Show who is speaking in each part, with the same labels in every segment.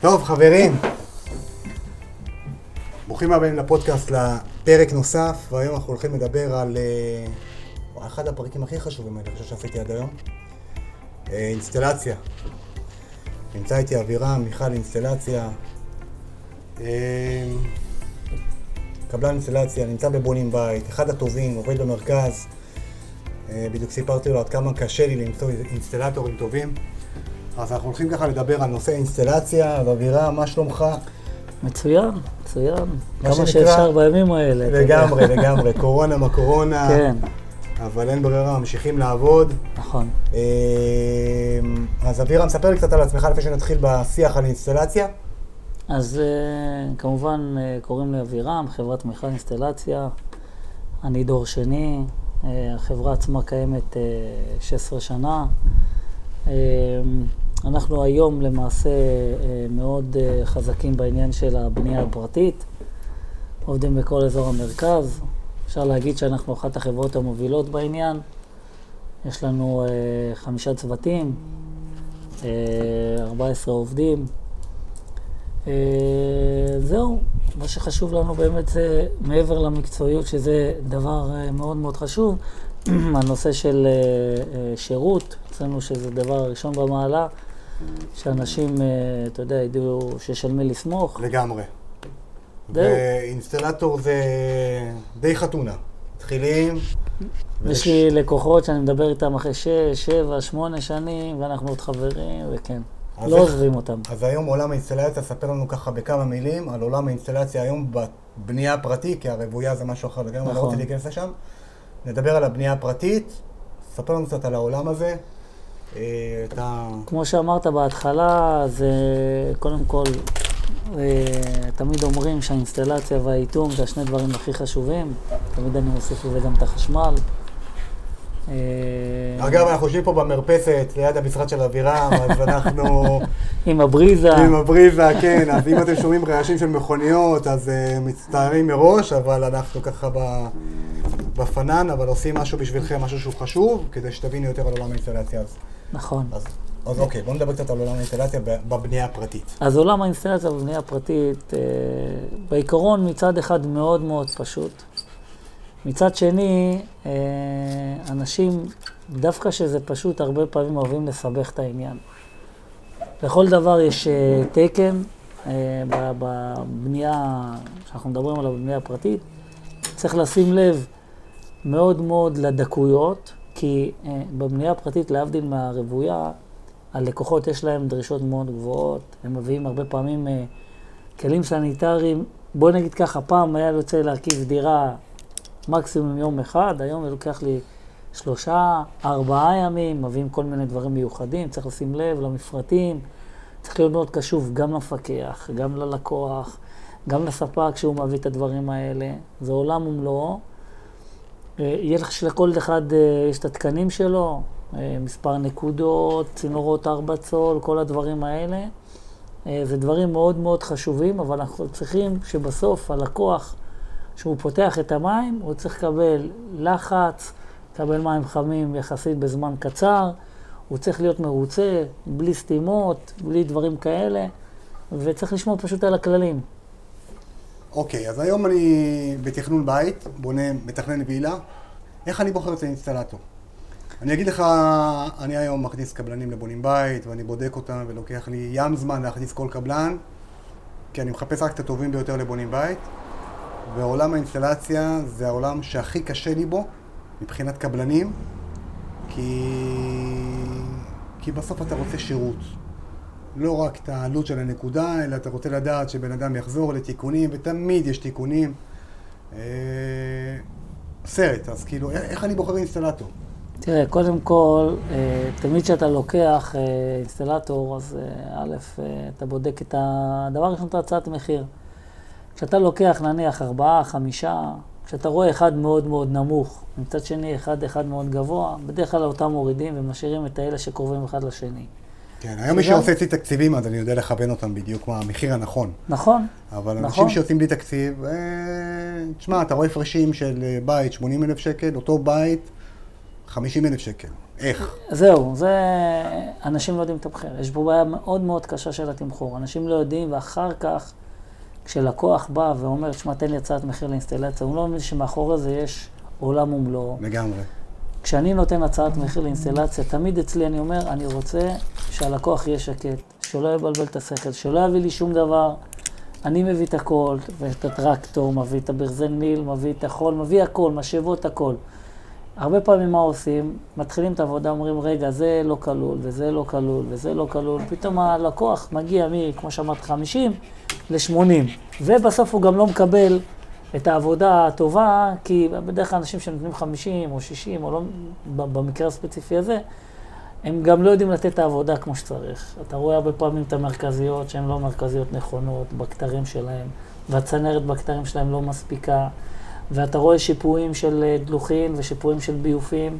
Speaker 1: טוב, חברים, ברוכים הבאים לפודקאסט לפרק נוסף, והיום אנחנו הולכים לדבר על אה, אחד הפרקים הכי חשובים אני חושב שעשיתי עד היום, אה, אינסטלציה. נמצא איתי אבירם, מיכל אינסטלציה. אה, קבלן אינסטלציה, נמצא בבונים בית, אחד הטובים, עובד במרכז. בדיוק סיפרתי לו עד כמה קשה לי למצוא אינסטלטורים טובים. אז אנחנו הולכים ככה לדבר על נושא אינסטלציה, ואבירה, מה שלומך?
Speaker 2: מצוין, מצוין. כמה שאפשר בימים האלה.
Speaker 1: לגמרי, לגמרי. קורונה מה קורונה.
Speaker 2: כן.
Speaker 1: אבל אין ברירה, ממשיכים לעבוד.
Speaker 2: נכון. אמ,
Speaker 1: אז אבירה, מספר לי קצת על עצמך לפני שנתחיל בשיח על אינסטלציה.
Speaker 2: אז אה, כמובן אה, קוראים לי אבירם, חברת מיכל אינסטלציה. אני דור שני, אה, החברה עצמה קיימת 16 שנה. אנחנו היום למעשה אה, מאוד אה, חזקים בעניין של הבנייה הפרטית, עובדים בכל אזור המרכז. אפשר להגיד שאנחנו אחת החברות המובילות בעניין. יש לנו אה, חמישה צוותים, 14 עובדים. זהו, מה שחשוב לנו באמת זה, מעבר למקצועיות, שזה דבר מאוד מאוד חשוב, הנושא של שירות, אצלנו שזה דבר ראשון במעלה. שאנשים, אה, אתה יודע, ידעו שיש על מי לסמוך.
Speaker 1: לגמרי. ואינסטלטור זה די חתונה. מתחילים.
Speaker 2: יש לי לקוחות שאני מדבר איתם אחרי שש, שבע, שמונה שנים, ואנחנו עוד חברים, וכן. לא עוזבים אותם.
Speaker 1: אז היום עולם האינסטלציה, ספר לנו ככה בכמה מילים על עולם האינסטלציה היום בבנייה הפרטית, כי הרוויה זה משהו אחר לגמרי, נכון. לא רוצה להיכנס לשם. נדבר על הבנייה הפרטית, ספר לנו קצת על העולם הזה.
Speaker 2: אה, אתה... כמו שאמרת בהתחלה, זה קודם כל, אה, תמיד אומרים שהאינסטלציה והאיטום זה השני דברים הכי חשובים. תמיד אני מוסיף לזה גם את החשמל.
Speaker 1: אה, אגב, אנחנו יושבים פה במרפסת, ליד המשרד של אבירם, אז אנחנו...
Speaker 2: עם הבריזה.
Speaker 1: עם הבריזה, כן. אז אם אתם שומעים רעשים של מכוניות, אז מצטערים מראש, אבל אנחנו ככה בפנן, אבל עושים משהו בשבילכם, משהו שהוא חשוב, כדי שתבינו יותר על עולם האינסטלציה. אז
Speaker 2: נכון.
Speaker 1: אז, אז אוקיי, בואו נדבר קצת על עולם האינסטלציה בבנייה הפרטית.
Speaker 2: אז עולם האינסטלציה בבנייה הפרטית, אה, בעיקרון מצד אחד מאוד מאוד פשוט. מצד שני, אה, אנשים, דווקא שזה פשוט, הרבה פעמים אוהבים לסבך את העניין. לכל דבר יש אה, תקן אה, בבנייה, שאנחנו מדברים עליו בבנייה הפרטית, צריך לשים לב מאוד מאוד לדקויות, כי אה, בבנייה הפרטית, להבדיל מהרוויה, הלקוחות יש להם דרישות מאוד גבוהות, הם מביאים הרבה פעמים אה, כלים סניטריים. בוא נגיד ככה, פעם היה יוצא להרכיב דירה מקסימום יום אחד, היום זה לוקח לי שלושה, ארבעה ימים, מביאים כל מיני דברים מיוחדים, צריך לשים לב למפרטים, צריך להיות מאוד קשוב גם למפקח, גם ללקוח, גם לספק שהוא מביא את הדברים האלה. זה עולם ומלואו. אה, יהיה לך שלכל אחד אה, יש את התקנים שלו, אה, מספר נקודות, צינורות ארבע צול, כל הדברים האלה. זה דברים מאוד מאוד חשובים, אבל אנחנו צריכים שבסוף הלקוח, כשהוא פותח את המים, הוא צריך לקבל לחץ, לקבל מים חמים יחסית בזמן קצר, הוא צריך להיות מרוצה, בלי סתימות, בלי דברים כאלה, וצריך לשמור פשוט על הכללים.
Speaker 1: אוקיי, אז היום אני בתכנון בית, בונה, מתכנן וילה. איך אני בוחר את האינסטלטור? אני אגיד לך, אני היום מכניס קבלנים לבונים בית, ואני בודק אותם, ולוקח לי ים זמן להכניס כל קבלן, כי אני מחפש רק את הטובים ביותר לבונים בית. ועולם האינסטלציה זה העולם שהכי קשה לי בו, מבחינת קבלנים, כי... כי בסוף אתה רוצה שירות. לא רק את העלות של הנקודה, אלא אתה רוצה לדעת שבן אדם יחזור לתיקונים, ותמיד יש תיקונים. אה, סרט, אז כאילו, איך אני בוחר אינסטלטור?
Speaker 2: תראה, קודם כל, אה, תמיד כשאתה לוקח אה, אינסטלטור, אז א', אתה בודק את הדבר הראשון, את הצעת מחיר. כשאתה לוקח נניח ארבעה, חמישה, כשאתה רואה אחד מאוד מאוד נמוך, מצד שני אחד אחד מאוד גבוה, בדרך כלל אותם מורידים ומשאירים את האלה שקרובים אחד לשני.
Speaker 1: כן, היום מי שעושה אצלי תקציבים, אז אני יודע לכוון אותם בדיוק מה המחיר הנכון.
Speaker 2: נכון,
Speaker 1: אבל נכון. אנשים שיוצאים בלי תקציב, אה, תשמע, אתה רואה הפרשים של אה, בית 80 אלף שקל, אותו בית 50 אלף שקל. איך?
Speaker 2: זהו, זה... אנשים לא יודעים לתמחר. יש פה בעיה מאוד מאוד קשה של התמחור. אנשים לא יודעים, ואחר כך, כשלקוח בא ואומר, תשמע, תן לי הצעת מחיר לאינסטלציה, הוא לא מבין שמאחורי זה יש עולם ומלואו.
Speaker 1: לגמרי.
Speaker 2: כשאני נותן הצעת מחיר לאינסטלציה, תמיד אצלי אני אומר, אני רוצה שהלקוח יהיה שקט, שלא יבלבל את השכל, שלא יביא לי שום דבר. אני מביא את הכל, ואת הטרקטור, מביא את הברזל מיל, מביא את החול, מביא הכל, משאבות הכל. הרבה פעמים מה עושים? מתחילים את העבודה, אומרים, רגע, זה לא כלול, וזה לא כלול, וזה לא כלול. פתאום הלקוח מגיע מ, כמו שאמרת, 50 ל-80. ובסוף הוא גם לא מקבל את העבודה הטובה, כי בדרך כלל אנשים שנותנים 50 או 60, או לא, במקרה הספציפי הזה, הם גם לא יודעים לתת את העבודה כמו שצריך. אתה רואה הרבה פעמים את המרכזיות שהן לא מרכזיות נכונות בכתרים שלהם, והצנרת בכתרים שלהם לא מספיקה, ואתה רואה שיפועים של אה, דלוחין ושיפועים של ביופים,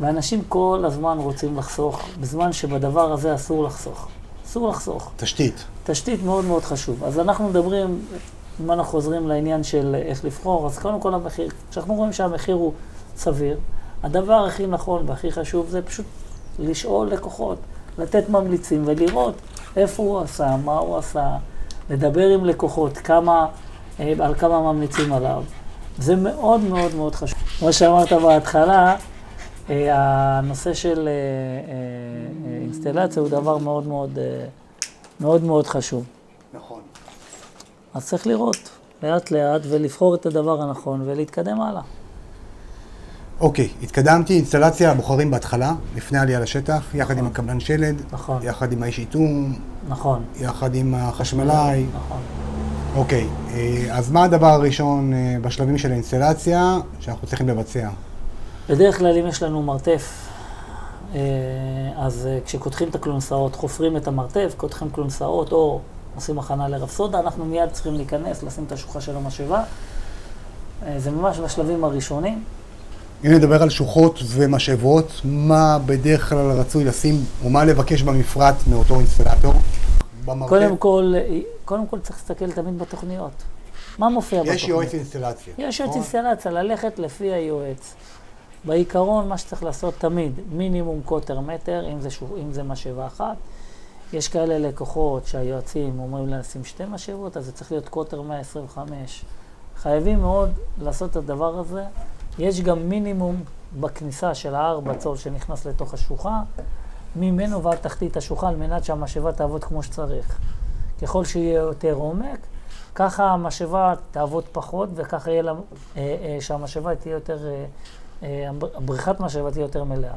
Speaker 2: ואנשים כל הזמן רוצים לחסוך, בזמן שבדבר הזה אסור לחסוך. אסור לחסוך.
Speaker 1: תשתית.
Speaker 2: תשתית מאוד מאוד חשוב. אז אנחנו מדברים, אם אנחנו חוזרים לעניין של איך לבחור, אז קודם כל המחיר, כשאנחנו רואים שהמחיר הוא סביר, הדבר הכי נכון והכי חשוב זה פשוט לשאול לקוחות, לתת ממליצים ולראות איפה הוא עשה, מה הוא עשה, לדבר עם לקוחות, כמה, אה, על כמה ממליצים עליו. זה מאוד מאוד מאוד חשוב. כמו שאמרת בהתחלה, אה, הנושא של אה, אינסטלציה הוא דבר מאוד מאוד, מאוד מאוד חשוב. אז צריך לראות לאט לאט ולבחור את הדבר הנכון ולהתקדם הלאה.
Speaker 1: אוקיי, התקדמתי, אינסטלציה בוחרים בהתחלה, לפני העלייה לשטח, יחד
Speaker 2: נכון.
Speaker 1: עם הקבלן שלד,
Speaker 2: נכון.
Speaker 1: יחד עם האיש איתום,
Speaker 2: נכון.
Speaker 1: יחד עם החשמלאי.
Speaker 2: נכון.
Speaker 1: אוקיי, אה, אז מה הדבר הראשון אה, בשלבים של האינסטלציה שאנחנו צריכים לבצע?
Speaker 2: בדרך כלל אם יש לנו מרתף, אה, אז כשקודחים את הקלונסאות, חופרים את המרתף, קודחים קלונסאות או עושים הכנה לרפסודה, אנחנו מיד צריכים להיכנס, לשים את השוחה של המשאבה. זה ממש בשלבים הראשונים.
Speaker 1: אם נדבר על שוחות ומשאבות, מה בדרך כלל רצוי לשים, או מה לבקש במפרט מאותו אינסטלטור?
Speaker 2: קודם כל, קודם כל צריך להסתכל תמיד בתוכניות. מה מופיע בתוכנית?
Speaker 1: יש יועץ אינסטלציה.
Speaker 2: יש יועץ אינסטלציה, ללכת לפי היועץ. בעיקרון, מה שצריך לעשות תמיד, מינימום קוטר מטר, אם זה, שוב, אם זה משאבה אחת. יש כאלה לקוחות שהיועצים אומרים לשים שתי משאבות, אז זה צריך להיות קוטר 125. חייבים מאוד לעשות את הדבר הזה יש גם מינימום בכניסה של ההר בצול שנכנס לתוך השוחה, ממנו ועד תחתית השוחה, על מנת שהמשאבה תעבוד כמו שצריך. ככל שיהיה יותר עומק, ככה המשאבה תעבוד פחות, וככה יהיה לה, אה, אה, שהמשאבה תהיה יותר, אה, אה, בריכת משאבה תהיה יותר מלאה.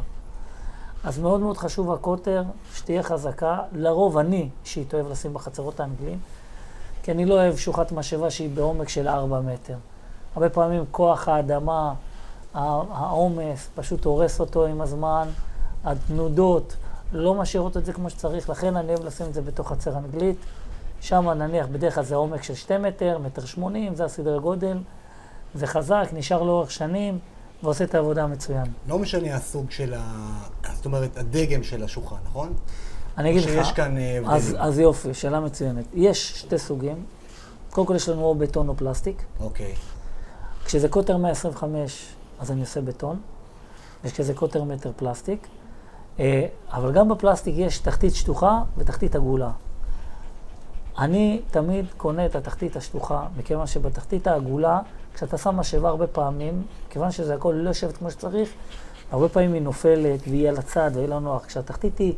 Speaker 2: אז מאוד מאוד חשוב הקוטר, שתהיה חזקה. לרוב אני אישית אוהב לשים בחצרות האנגלים, כי אני לא אוהב שוחת משאבה שהיא בעומק של 4 מטר. הרבה פעמים כוח האדמה העומס פשוט הורס אותו עם הזמן, התנודות לא משאירות את זה כמו שצריך, לכן אני אוהב לשים את זה בתוך חצר אנגלית. שם נניח, בדרך כלל זה עומק של שתי מטר, מטר שמונים, זה הסדרי גודל. זה חזק, נשאר לאורך שנים, ועושה את העבודה מצוין.
Speaker 1: לא משנה הסוג של ה... זאת אומרת, הדגם של השוחה, נכון?
Speaker 2: אני אגיד לך,
Speaker 1: שיש כאן אה, הבדלים.
Speaker 2: אז, אז יופי, שאלה מצוינת. יש שתי סוגים. קודם כל יש לנו או בטון או פלסטיק.
Speaker 1: אוקיי.
Speaker 2: כשזה קוטר 125, אז אני עושה בטון. כזה קוטר מטר פלסטיק. אה, אבל גם בפלסטיק יש תחתית שטוחה ותחתית עגולה. אני תמיד קונה את התחתית השטוחה, מכיוון שבתחתית העגולה, כשאתה שם משאבה הרבה פעמים, כיוון שזה הכל לא יושבת כמו שצריך, הרבה פעמים היא נופלת והיא על הצד והיא לא נוח. כשהתחתית היא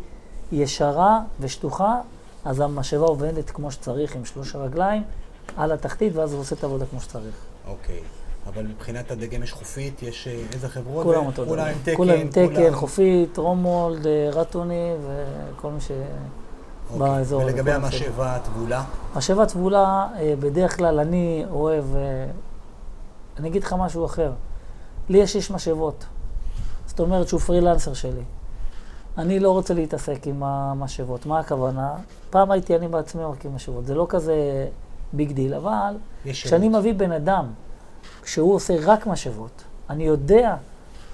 Speaker 2: ישרה ושטוחה, אז המשאבה עובדת כמו שצריך עם שלוש הרגליים על התחתית, ואז הוא עושה את העבודה כמו שצריך.
Speaker 1: אוקיי. אבל מבחינת הדגם יש חופית, יש אה, איזה חברות?
Speaker 2: כולם אותו דבר.
Speaker 1: כולם עם תקן.
Speaker 2: כולם עם תקן, חופית, רומולד, אה, רטוני וכל מי ש...
Speaker 1: אוקיי. ולגבי המשאבה הטבולה?
Speaker 2: משאבה טבולה, אה, בדרך כלל אני אוהב, אני אגיד לך משהו אחר. לי יש איש משאבות. זאת אומרת שהוא פרילנסר שלי. אני לא רוצה להתעסק עם המשאבות. מה הכוונה? פעם הייתי אני בעצמי מרכיב משאבות. זה לא כזה big deal, אבל כשאני מביא בן אדם כשהוא עושה רק משאבות, אני יודע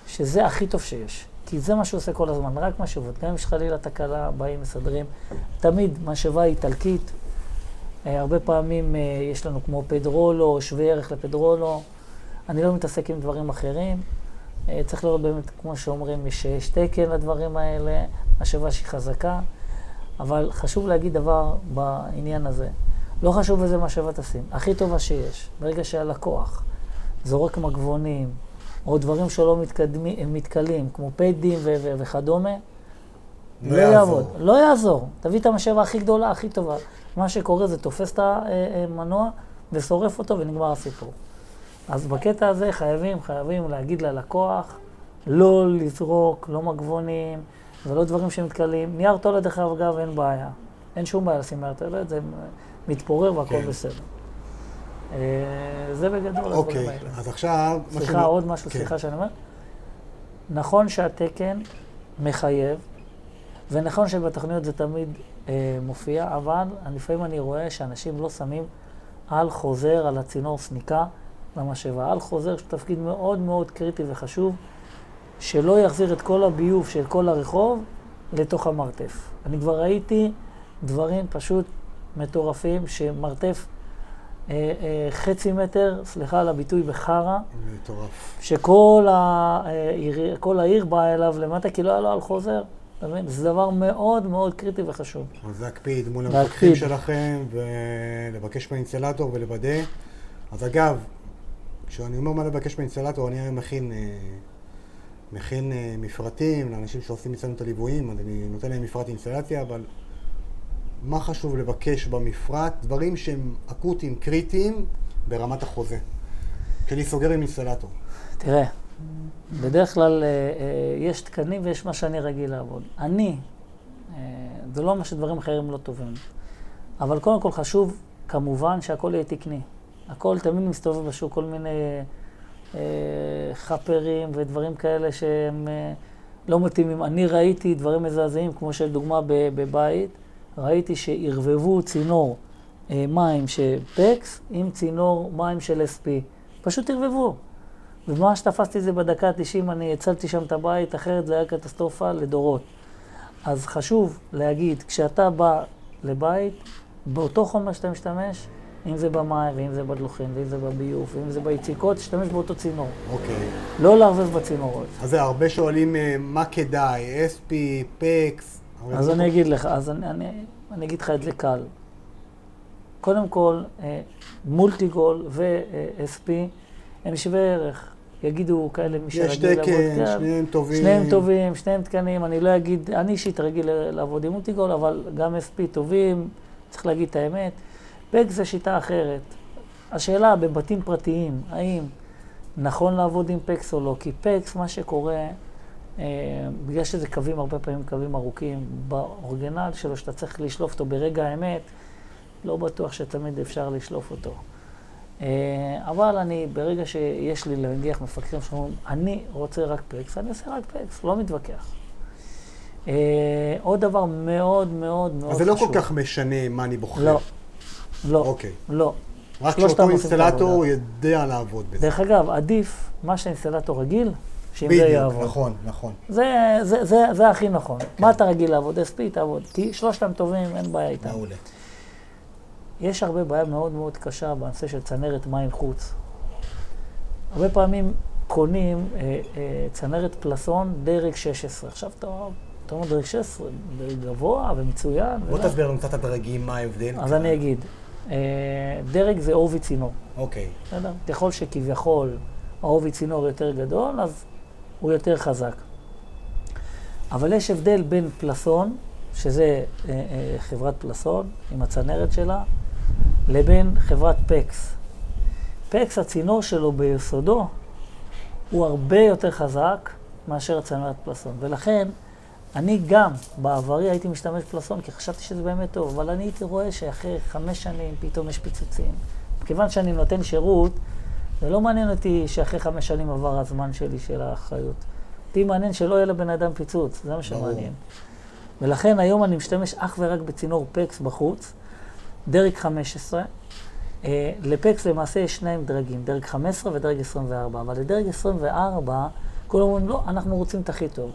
Speaker 2: שזה הכי טוב שיש. כי זה מה שהוא עושה כל הזמן, רק משאבות. גם אם יש חלילה תקלה, באים, מסדרים. תמיד משאבה איטלקית. אה, הרבה פעמים אה, יש לנו כמו פדרולו, שווה ערך לפדרולו. אני לא מתעסק עם דברים אחרים. אה, צריך לראות באמת, כמו שאומרים, יש יש תקן לדברים האלה, משאבה שהיא חזקה, אבל חשוב להגיד דבר בעניין הזה. לא חשוב איזה משאבה תשים, הכי טובה שיש. ברגע שהלקוח זורק מגבונים, או דברים שלא מתקדמים, הם מתכלים, כמו פדים ו- ו- וכדומה,
Speaker 1: לא
Speaker 2: לא. יעבוד. לא יעזור. תביא את המשאבה הכי גדולה, הכי טובה. מה שקורה זה תופס את המנוע ושורף אותו ונגמר הסיפור. אז בקטע הזה חייבים, חייבים להגיד ללקוח, לא לזרוק, לא מגבונים, ולא דברים שמתכלים. נייר טולט, דרך אגב, אין בעיה. אין שום בעיה לשים נייר טולט, זה מתפורר והכל
Speaker 1: כן.
Speaker 2: בסדר. אה, זה בגדול
Speaker 1: אוקיי. אז עכשיו...
Speaker 2: סליחה,
Speaker 1: שאני-
Speaker 2: עוד משהו,
Speaker 1: כן.
Speaker 2: סליחה שאני אומר. נכון שהתקן מחייב, ונכון שבתוכניות זה תמיד אה, מופיע, אבל לפעמים אני רואה שאנשים לא שמים על חוזר, על הצינור סניקה למשאבה. על חוזר שהוא תפקיד מאוד מאוד קריטי וחשוב, שלא יחזיר את כל הביוב של כל הרחוב לתוך המרתף. אני כבר ראיתי דברים פשוט מטורפים, שמרתף אה, אה, חצי מטר, סליחה על הביטוי, בחרא,
Speaker 1: מטורף.
Speaker 2: שכל העיר, כל העיר באה אליו למטה, כי לא היה לו על חוזר. אתה מבין? זה דבר מאוד מאוד קריטי וחשוב.
Speaker 1: אז להקפיד מול. המפקחים שלכם, ולבקש מהאינסטלטור ולוודא. אז אגב, כשאני אומר מה לבקש מהאינסטלטור, אני היום מכין, אה, מכין אה, מפרטים לאנשים שעושים אצלנו את הליוויים, אז אני נותן להם מפרט אינסטלציה, אבל מה חשוב לבקש במפרט? דברים שהם אקוטיים, קריטיים, ברמת החוזה. כשאני סוגר עם אינסטלטור.
Speaker 2: תראה, בדרך כלל אה, יש תקנים ויש מה שאני רגיל לעבוד. אני, זה לא אומר שדברים אחרים לא טובים, אבל קודם כל חשוב, כמובן, שהכל יהיה תקני. הכל תמיד מסתובב בשוק, כל מיני אה, חאפרים ודברים כאלה שהם אה, לא מתאימים. אני ראיתי דברים מזעזעים, כמו שלדוגמה בבית, ראיתי שערבבו צינור אה, מים של פקס עם צינור מים של SP. פשוט ערבבו. וממש תפסתי את זה בדקה ה-90, אני הצלתי שם את הבית, אחרת זה היה קטסטרופה לדורות. אז חשוב להגיד, כשאתה בא לבית, באותו חומר שאתה משתמש, אם זה במים, ואם זה בדלוחין, ואם זה בביוב, ואם זה ביציקות, תשתמש באותו צינור.
Speaker 1: אוקיי.
Speaker 2: לא לערבב בצינורות.
Speaker 1: אז הרבה שואלים אה, מה כדאי, SP, פקס.
Speaker 2: אז אני
Speaker 1: לא-
Speaker 2: אגיד לך, אז אני, אני, אני אגיד לך את זה קל. קודם כל, אה, מולטיגול ו-SP הם שווי ערך. יגידו כאלה, מי
Speaker 1: יש
Speaker 2: שרגיל לעבוד,
Speaker 1: תקן,
Speaker 2: כן,
Speaker 1: שניהם טובים.
Speaker 2: שניהם טובים, שניהם תקנים, אני לא אגיד, אני אישית רגיל לעבוד עם מולטיגול, אבל גם SP טובים, צריך להגיד את האמת. פקס זה שיטה אחרת. השאלה בבתים פרטיים, האם נכון לעבוד עם פקס או לא? כי פקס, מה שקורה, אה, בגלל שזה קווים, הרבה פעמים קווים ארוכים, באורגינל שלו, שאתה צריך לשלוף אותו ברגע האמת, לא בטוח שתמיד אפשר לשלוף אותו. אה, אבל אני, ברגע שיש לי להגיח מפקחים שאומרים, אני רוצה רק פקס, אני עושה רק פקס, לא מתווכח. אה, עוד דבר מאוד מאוד מאוד
Speaker 1: אז
Speaker 2: חשוב.
Speaker 1: זה לא כל כך משנה מה אני בוחר.
Speaker 2: לא, לא,
Speaker 1: אוקיי.
Speaker 2: לא.
Speaker 1: רק
Speaker 2: שלושתם
Speaker 1: שאותו
Speaker 2: עושים את
Speaker 1: אינסטלטור. יודע לעבוד בזה.
Speaker 2: דרך אגב, עדיף מה שהאינסטלטור רגיל, שאם זה
Speaker 1: בדיוק,
Speaker 2: יעבוד.
Speaker 1: נכון, נכון.
Speaker 2: זה, זה, זה, זה הכי נכון. מה אתה רגיל לעבוד? SP תעבוד. כי שלושתם טובים, אין בעיה איתם.
Speaker 1: מעולה.
Speaker 2: יש הרבה בעיה מאוד מאוד קשה בנושא של צנרת מים חוץ. הרבה פעמים קונים אה, אה, צנרת פלסון דרג 16. עכשיו אתה אתה אומר דרג 16, דרג גבוה ומצוין.
Speaker 1: בוא. תסביר לנו קצת הדרגים, מה ההבדל.
Speaker 2: אז אני אגיד, דרג זה עובי צינור.
Speaker 1: אוקיי.
Speaker 2: בסדר? ככל שכביכול העובי צינור יותר גדול, אז הוא יותר חזק. אבל יש הבדל בין פלסון, שזה אה, אה, חברת פלסון עם הצנרת שלה, לבין חברת פקס. פקס, הצינור שלו ביסודו, הוא הרבה יותר חזק מאשר הצנרת פלסון. ולכן, אני גם בעברי הייתי משתמש בפלסון, כי חשבתי שזה באמת טוב, אבל אני הייתי רואה שאחרי חמש שנים פתאום יש פיצוצים. מכיוון שאני נותן שירות, זה לא מעניין אותי שאחרי חמש שנים עבר הזמן שלי של האחריות. אותי מעניין שלא יהיה לבן אדם פיצוץ, זה מה שמעניין. ולכן היום אני משתמש אך ורק בצינור פקס בחוץ, דרג 15. אה, לפקס למעשה יש שניים דרגים, דרג 15 ודרג 24, אבל לדרג 24, כולם אומרים, לא, אנחנו רוצים את הכי טוב.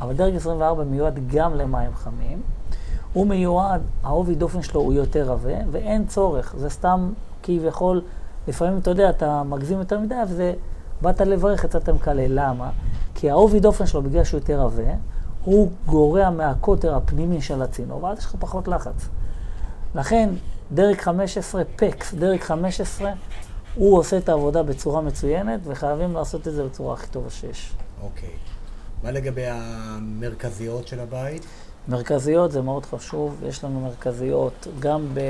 Speaker 2: אבל דרג 24 מיועד גם למים חמים. הוא מיועד, העובי דופן שלו הוא יותר עבה, ואין צורך, זה סתם כביכול, לפעמים אתה יודע, אתה מגזים יותר מדי, וזה, באת לברך, יצאת מקלל. למה? כי העובי דופן שלו, בגלל שהוא יותר עבה, הוא גורע מהקוטר הפנימי של הצינור, ואז יש לך פחות לחץ. לכן, דרג 15, פקס, דרג 15, הוא עושה את העבודה בצורה מצוינת, וחייבים לעשות את זה בצורה הכי טובה שיש.
Speaker 1: אוקיי. מה לגבי המרכזיות של הבית?
Speaker 2: מרכזיות זה מאוד חשוב, יש לנו מרכזיות גם, ב,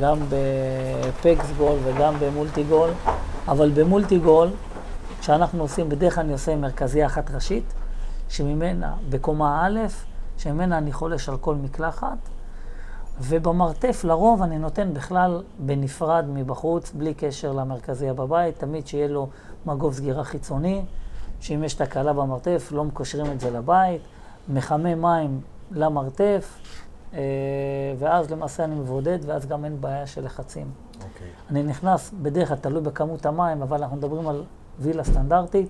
Speaker 2: גם בפקס גול וגם במולטי גול, אבל במולטי גול, כשאנחנו עושים, בדרך כלל אני עושה מרכזייה אחת ראשית, שממנה, בקומה א', שממנה אני חולש על כל מקלחת, ובמרתף לרוב אני נותן בכלל בנפרד מבחוץ, בלי קשר למרכזייה בבית, תמיד שיהיה לו מגוב סגירה חיצוני, שאם יש תקלה במרתף לא מקושרים את זה לבית, מחמם מים למרתף, אה, ואז למעשה אני מבודד, ואז גם אין בעיה של לחצים. Okay.
Speaker 1: אוקיי.
Speaker 2: אני נכנס, בדרך כלל תלוי בכמות המים, אבל אנחנו מדברים על וילה סטנדרטית,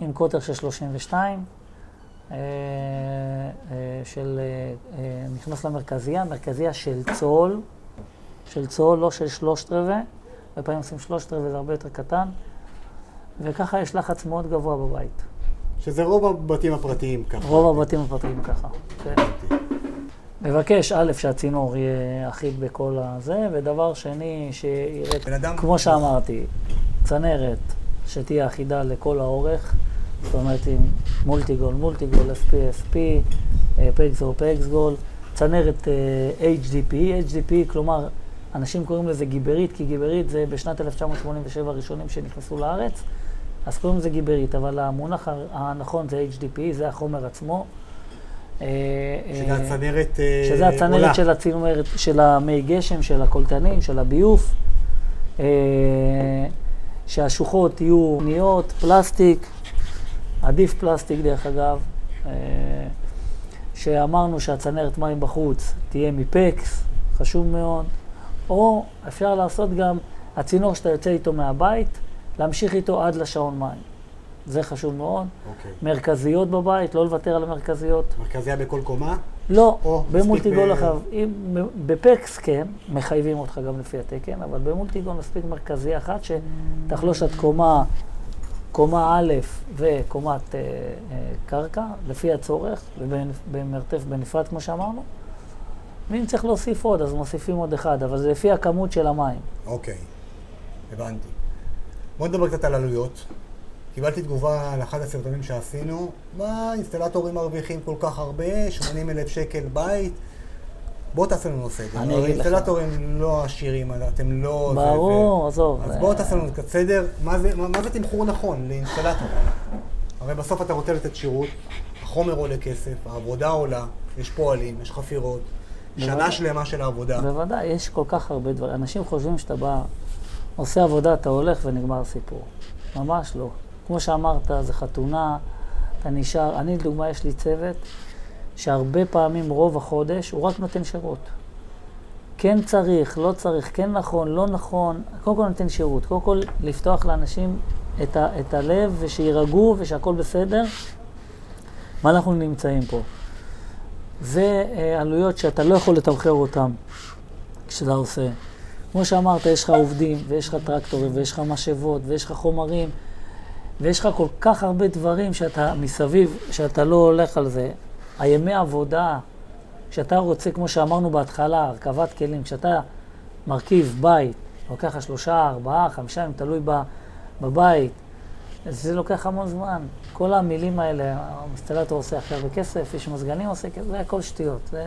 Speaker 2: עם קוטר של 32, אה, אה, של, נכנס למרכזייה, מרכזייה של צול, של צול, לא של שלושת רבעי, הרבה פעמים עושים שלושת רבעי, זה הרבה יותר קטן, וככה יש לחץ מאוד גבוה בבית.
Speaker 1: שזה רוב הבתים הפרטיים ככה.
Speaker 2: רוב הבתים הפרטיים ככה, כן. מבקש, א', שהצינור יהיה אחיד בכל הזה, ודבר שני, שיראה, כמו שאמרתי, צנרת שתהיה אחידה לכל האורך, זאת אומרת עם מולטיגול, מולטיגול, SP, SP, פקסגול, פקסגול, צנרת אה, HDP, HDP, כלומר, אנשים קוראים לזה גיברית, כי גיברית זה בשנת 1987 הראשונים שנכנסו לארץ. אז קוראים לזה גיברית, אבל המונח הנכון זה HDP, זה החומר עצמו.
Speaker 1: אה, שזה אה, הצנרת
Speaker 2: עולה. שזה הצנרת של הצינומרת, של המי גשם, של הקולטנים, של הביוף. שהשוחות יהיו ניות, פלסטיק, עדיף פלסטיק דרך אגב. שאמרנו שהצנרת מים בחוץ תהיה מפקס, חשוב מאוד. או אפשר לעשות גם, הצינור שאתה יוצא איתו מהבית, להמשיך איתו עד לשעון מים. זה חשוב מאוד.
Speaker 1: Okay. אוקיי.
Speaker 2: מרכזיות בבית, לא לוותר על המרכזיות.
Speaker 1: מרכזיה בכל קומה?
Speaker 2: לא, במולטיגול אחר. בפקס כן, מחייבים אותך גם לפי התקן, אבל במולטיגול מספיק מרכזיה אחת שתחלוש עד קומה, קומה א' וקומת אה, אה, קרקע, לפי הצורך, ובמרתף בנפרד כמו שאמרנו. ואם צריך להוסיף עוד, אז מוסיפים עוד אחד, אבל זה לפי הכמות של המים.
Speaker 1: אוקיי, okay. הבנתי. בוא נדבר קצת על עלויות. קיבלתי תגובה על אחד הסרטונים שעשינו, מה, אינסטלטורים מרוויחים כל כך הרבה, 80 אלף שקל בית. בוא תעשה לנו סדר.
Speaker 2: אני אגיד לך.
Speaker 1: אינסטלטורים לא עשירים, אתם לא...
Speaker 2: ברור, עזוב.
Speaker 1: אז בוא תעשה לנו קצת סדר. מה זה, מה, מה זה תמחור נכון לאינסטלטור? הרי בסוף אתה רוצה לתת שירות, החומר עולה כסף, העבודה עולה, יש פועלים, יש חפירות, שנה שלמה של העבודה.
Speaker 2: בוודאי, יש כל כך הרבה דברים. אנשים חושבים שאתה בא... עושה עבודה, אתה הולך ונגמר סיפור. ממש לא. כמו שאמרת, זה חתונה, אתה נשאר, אני לדוגמה, יש לי צוות שהרבה פעמים, רוב החודש, הוא רק נותן שירות. כן צריך, לא צריך, כן נכון, לא נכון, קודם כל נותן שירות. קודם כל לפתוח לאנשים את, ה, את הלב ושירגעו ושהכול בסדר. מה אנחנו נמצאים פה? זה אה, עלויות שאתה לא יכול לתמחר אותן כשאתה עושה. כמו שאמרת, יש לך עובדים, ויש לך טרקטורים, ויש לך משאבות, ויש לך חומרים, ויש לך כל כך הרבה דברים שאתה מסביב, שאתה לא הולך על זה. הימי עבודה, כשאתה רוצה, כמו שאמרנו בהתחלה, הרכבת כלים, כשאתה מרכיב בית, לוקח לך שלושה, ארבעה, חמישה ימים, תלוי בבית, זה לוקח המון זמן. כל המילים האלה, המסטלטור עושה הכי הרבה כסף, איש מזגנים עושה כסף, זה הכל שטויות. זה...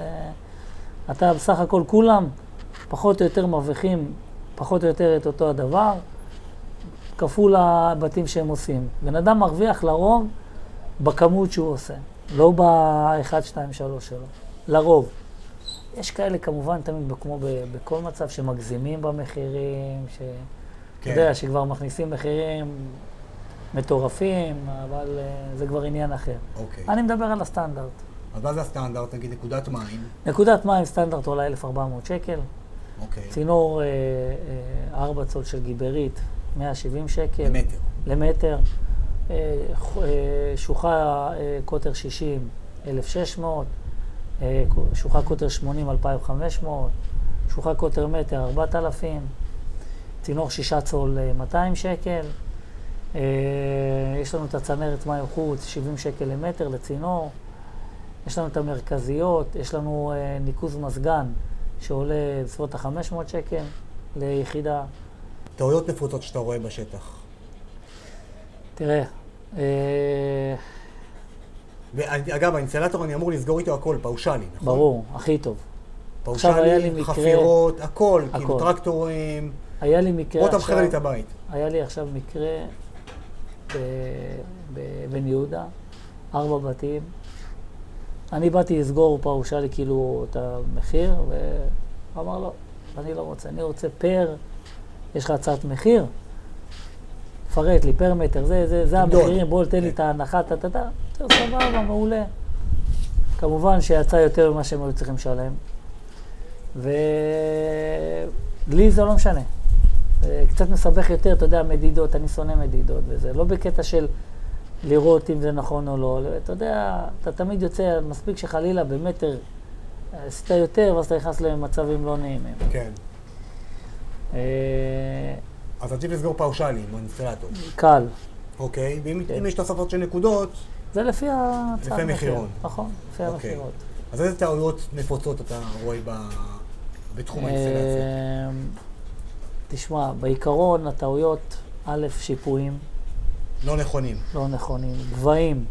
Speaker 2: אתה בסך הכל כולם פחות או יותר מרוויחים פחות או יותר את אותו הדבר, כפול הבתים שהם עושים. בן אדם מרוויח לרוב בכמות שהוא עושה, לא ב-1, 2, 3 שלו, לרוב. יש כאלה כמובן תמיד, כמו בכל מצב, שמגזימים במחירים, ש... כן. אתה יודע, שכבר מכניסים מחירים מטורפים, אבל uh, זה כבר עניין אחר.
Speaker 1: אוקיי.
Speaker 2: אני מדבר על הסטנדרט.
Speaker 1: אז מה זה הסטנדרט? נגיד נקודת מים?
Speaker 2: נקודת מים סטנדרט עולה 1,400 שקל.
Speaker 1: אוקיי.
Speaker 2: צינור אה, אה, 4 צול של גיברית, 170 שקל.
Speaker 1: למטר.
Speaker 2: למטר. אה, אה, שוחה אה, קוטר 60, 1,600. אה, שוחה קוטר 80, 2,500. שוחה קוטר מטר, 4,000. צינור 6 צול, 200 שקל. אה, יש לנו את הצנרת מים חוץ, 70 שקל למטר לצינור. יש לנו את המרכזיות, יש לנו אה, ניקוז מזגן שעולה בסביבות ה-500 שקל ליחידה.
Speaker 1: טעויות נפוצות שאתה רואה בשטח.
Speaker 2: תראה, אה,
Speaker 1: ואגב, האינסטלטור, אני אמור לסגור איתו הכל, פאושלי, נכון?
Speaker 2: ברור, הכי טוב. עכשיו היה לי
Speaker 1: פאושלי,
Speaker 2: מקרה-
Speaker 1: חפירות, הכל, כאילו
Speaker 2: הכל.
Speaker 1: טרקטורים.
Speaker 2: היה לי מקרה
Speaker 1: בוא
Speaker 2: עכשיו...
Speaker 1: תמחר לי את הבית.
Speaker 2: היה לי עכשיו מקרה בבן יהודה, ארבע בתים. אני באתי לסגור פאושלי כאילו את המחיר, והוא אמר לא, אני לא רוצה, אני רוצה פר, יש לך הצעת מחיר? פרט לי, פר מטר, זה, זה, זה. המחירים, בוא תן לי את ההנחה, טה טה טה, סבבה, מעולה. כמובן שיצא יותר ממה שהם היו צריכים לשלם, ולי זה לא משנה. קצת מסבך יותר, אתה יודע, מדידות, אני שונא מדידות וזה, לא בקטע של לראות אם זה נכון או לא, אתה יודע, אתה תמיד יוצא, מספיק שחלילה במטר עשית יותר, ואז אתה נכנס למצבים לא נעימים.
Speaker 1: כן.
Speaker 2: אה,
Speaker 1: אז עדיף לסגור פאושלי עם האינסטלטור.
Speaker 2: קל,
Speaker 1: אוקיי? ואם
Speaker 2: כן.
Speaker 1: יש תוספות של נקודות,
Speaker 2: זה לפי ההצעת
Speaker 1: לפי
Speaker 2: מחיר.
Speaker 1: המחירון.
Speaker 2: נכון, לפי
Speaker 1: אוקיי.
Speaker 2: המחירות.
Speaker 1: אז איזה טעויות נפוצות אתה רואה ב- בתחום האינסטלציה?
Speaker 2: אה, תשמע, בעיקרון הטעויות, א', שיפועים
Speaker 1: לא נכונים.
Speaker 2: לא נכונים, גבהים.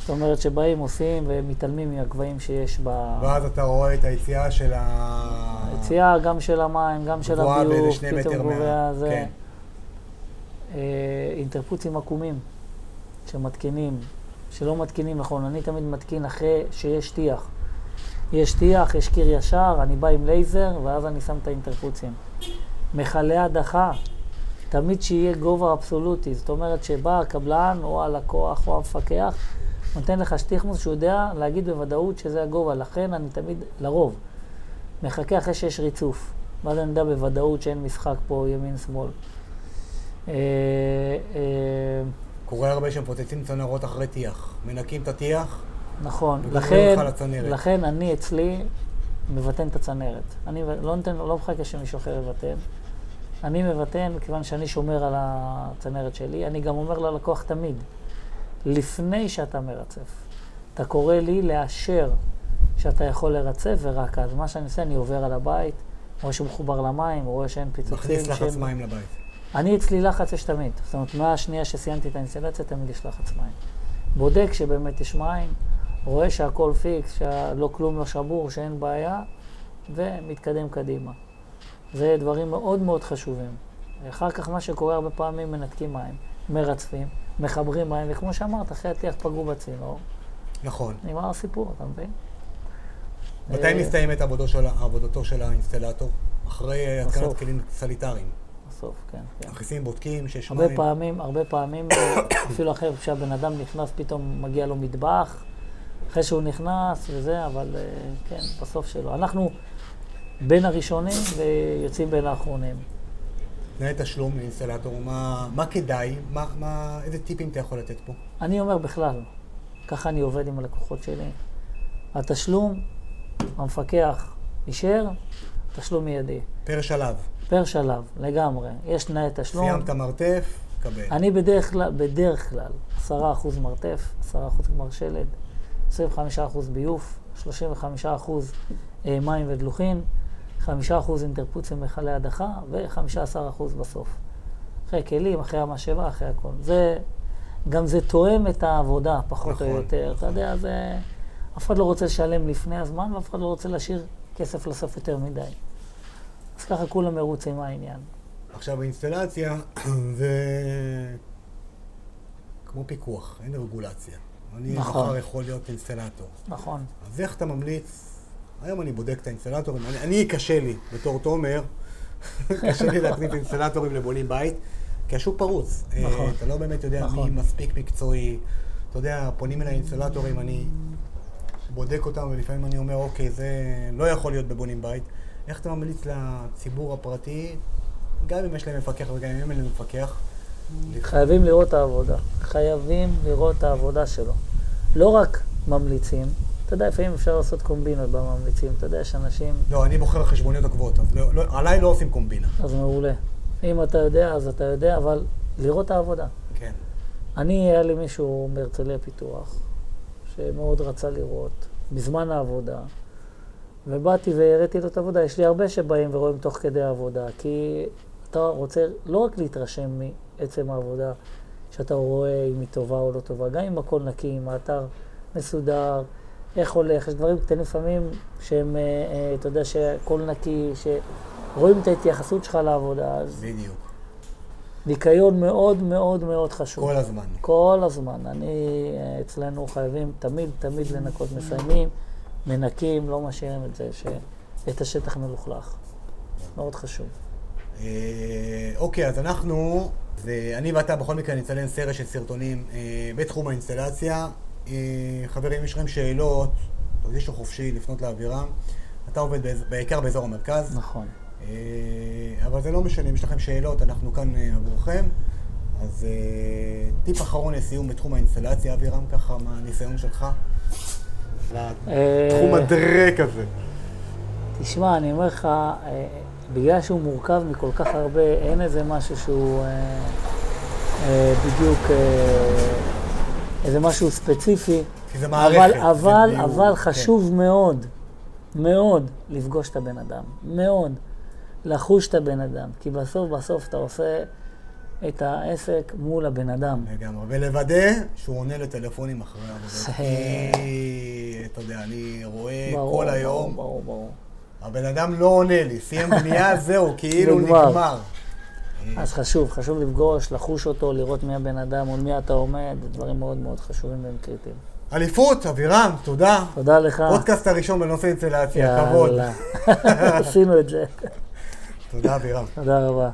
Speaker 2: זאת אומרת שבאים, עושים ומתעלמים מהגבהים שיש ב...
Speaker 1: ואז אתה רואה את היציאה של ה...
Speaker 2: היציאה גם של המים, גם של הביוב, פתאום גובע
Speaker 1: מה...
Speaker 2: זה.
Speaker 1: כן.
Speaker 2: אה, אינטרפוצים עקומים שמתקינים, שלא מתקינים נכון. אני תמיד מתקין אחרי שיש טיח. יש טיח, יש קיר ישר, אני בא עם לייזר, ואז אני שם את האינטרפוצים. מכלי הדחה, תמיד שיהיה גובה אבסולוטי. זאת אומרת שבא הקבלן או הלקוח או המפקח, נותן לך שטיחמוס שהוא יודע להגיד בוודאות שזה הגובה. לכן אני תמיד, לרוב, מחכה אחרי שיש ריצוף. ואז אני יודע בוודאות שאין משחק פה ימין-שמאל. אה, אה,
Speaker 1: קורה הרבה שמפוצצים צנרות אחרי טיח. מנקים את הטיח,
Speaker 2: נכון, לכן. לכן אני אצלי מבטן את הצנרת. אני לא נותן, לא מחכה שמישהו אחר יבטן. אני מבטן כיוון שאני שומר על הצנרת שלי. אני גם אומר ללקוח תמיד, לפני שאתה מרצף, אתה קורא לי לאשר שאתה יכול לרצף, ורק אז. מה שאני עושה, אני עובר על הבית, רואה שהוא מחובר למים, רואה שאין פיצוצים.
Speaker 1: מכניס לחץ
Speaker 2: שאין-
Speaker 1: מים לבית.
Speaker 2: אני אצלי לחץ יש תמיד. זאת אומרת, מהשנייה שסיימתי את האינסטלציה, תמיד יש לחץ מים. בודק שבאמת יש מים, רואה שהכל fix, שלא כלום לא שבור, שאין בעיה, ומתקדם קדימה. זה דברים מאוד מאוד חשובים. אחר כך מה שקורה הרבה פעמים, מנתקים מים, מרצפים, מחברים מים, וכמו שאמרת, אחרי הטיח פגעו בצינור,
Speaker 1: נכון.
Speaker 2: נגמר הסיפור, אתה מבין?
Speaker 1: מתי
Speaker 2: אה,
Speaker 1: מסתיימת עבודתו של- האינסטלטור? אחרי התקנת. כלים סניטריים.
Speaker 2: בסוף, כן, כן.
Speaker 1: מכניסים, בודקים שיש
Speaker 2: הרבה
Speaker 1: מים.
Speaker 2: פעמים, הרבה פעמים, אפילו אחרי שהבן אדם נכנס, פתאום מגיע לו מטבח, אחרי שהוא נכנס וזה, אבל אה, כן, בסוף שלו. אנחנו בין הראשונים ויוצאים בין האחרונים.
Speaker 1: תנאי תשלום לאינסטלטור, מה, מה כדאי? מה, מה, איזה טיפים אתה יכול לתת פה?
Speaker 2: אני אומר בכלל, ככה אני עובד עם הלקוחות שלי. התשלום, המפקח אישר, תשלום מיידי.
Speaker 1: פר שלב.
Speaker 2: פר שלב, לגמרי. יש תנאי תשלום.
Speaker 1: סיימת מרתף, קבל.
Speaker 2: אני בדרך כלל, בדרך כלל, 10% מרתף, 10% גמר שלד, 25% ביוף, 35% אה, מים ודלוחין, 5% אינטרפוציה מכלי הדחה ו-15% בסוף. אחרי כלים, אחרי המשאבה, אחרי הכל. זה, גם זה תואם את העבודה, פחות
Speaker 1: נכון,
Speaker 2: או יותר. אתה. יודע, זה... אף אחד לא רוצה לשלם לפני הזמן, ואף אחד לא רוצה להשאיר כסף לסוף יותר מדי. אז ככה כולם מרוצים מהעניין.
Speaker 1: עכשיו באינסטלציה זה כמו פיקוח, אין רגולציה. אני
Speaker 2: נכון.
Speaker 1: מחר יכול להיות אינסטלטור.
Speaker 2: נכון.
Speaker 1: אז איך אתה ממליץ? היום אני בודק את האינסטלטורים, אני, אני קשה לי, בתור תומר, קשה לי להכניס אינסטלטורים לבונים בית, כי השוק פרוץ. אה,
Speaker 2: נכון.
Speaker 1: אתה לא באמת יודע
Speaker 2: נכון.
Speaker 1: מי מספיק מקצועי. אתה יודע, פונים אליי אינסטלטורים, אני בודק אותם, ולפעמים אני אומר, אוקיי, זה לא יכול להיות בבונים בית. איך אתה ממליץ לציבור הפרטי, גם אם יש להם מפקח וגם אם אין להם מפקח,
Speaker 2: חייבים לראות את העבודה. חייבים לראות את העבודה שלו. לא רק ממליצים, אתה יודע, לפעמים אפשר לעשות קומבינות בממליצים. אתה יודע, יש אנשים,
Speaker 1: לא, אני בוחר חשבוניות עוקבות, אז לא, לא, עליי לא עושים קומבינה.
Speaker 2: אז מעולה. אם אתה יודע, אז אתה יודע, אבל לראות את העבודה.
Speaker 1: כן. כן.
Speaker 2: אני, היה לי מישהו מהרצליה פיתוח, שמאוד רצה לראות, בזמן העבודה, ובאתי והראיתי לו את העבודה. יש לי הרבה שבאים ורואים תוך כדי העבודה, כי אתה רוצה לא רק להתרשם מעצם העבודה, שאתה רואה אם היא טובה או לא טובה, גם אם הכל נקי, אם האתר מסודר, איך הולך, יש דברים קטנים לפעמים שהם, אה, אה, אתה יודע, שהכל נקי, שרואים את ההתייחסות שלך לעבודה, אז
Speaker 1: בדיוק.
Speaker 2: ניקיון מאוד מאוד מאוד חשוב.
Speaker 1: כל הזמן.
Speaker 2: כל הזמן. אני, אה, אצלנו חייבים תמיד תמיד לנקות. מסיימים, מנקים, לא משאירים את זה, ש... את השטח מלוכלך. מאוד חשוב.
Speaker 1: אה, אוקיי, אז אנחנו, ואני ואתה בכל מקרה נצלם סרט של סרטונים אה, בתחום האינסטלציה. אה, חברים, יש לכם שאלות, תרגישו חופשי לפנות לאבירם. אתה עובד בעיקר באזור המרכז.
Speaker 2: נכון.
Speaker 1: אה, אבל זה לא משנה, אם יש לכם שאלות, אנחנו כאן אה, עבורכם. אז טיפ אחרון לסיום בתחום האינסטלציה, אבירם, ככה מהניסיון שלך. לתחום הדרק הזה.
Speaker 2: תשמע, אני אומר לך, בגלל שהוא מורכב מכל כך הרבה, אין איזה משהו שהוא בדיוק, איזה משהו ספציפי.
Speaker 1: כי זה מערכת.
Speaker 2: אבל,
Speaker 1: זה
Speaker 2: אבל,
Speaker 1: ניהול,
Speaker 2: אבל
Speaker 1: כן.
Speaker 2: חשוב מאוד, מאוד, לפגוש את הבן אדם. מאוד. לחוש את הבן אדם. כי בסוף, בסוף אתה עושה את העסק מול הבן אדם.
Speaker 1: לגמרי, ולוודא שהוא עונה לטלפונים אחרי העבודה.
Speaker 2: זה-
Speaker 1: כי, אתה יודע, אני רואה
Speaker 2: ברור,
Speaker 1: כל
Speaker 2: ברור,
Speaker 1: היום,
Speaker 2: ברור, ברור.
Speaker 1: הבן אדם לא עונה לי, סיים בנייה, זהו, כאילו
Speaker 2: נגמר. אז חשוב, חשוב לפגוש, לחוש אותו, לראות מי הבן אדם, מול מי אתה עומד, דברים מאוד מאוד חשובים והם קריטיים.
Speaker 1: אליפות, אבירם, תודה.
Speaker 2: תודה לך.
Speaker 1: פודקאסט הראשון בנושא אינסטלציה, כבוד.
Speaker 2: יאללה. עשינו את זה.
Speaker 1: תודה, אבירם.
Speaker 2: תודה רבה.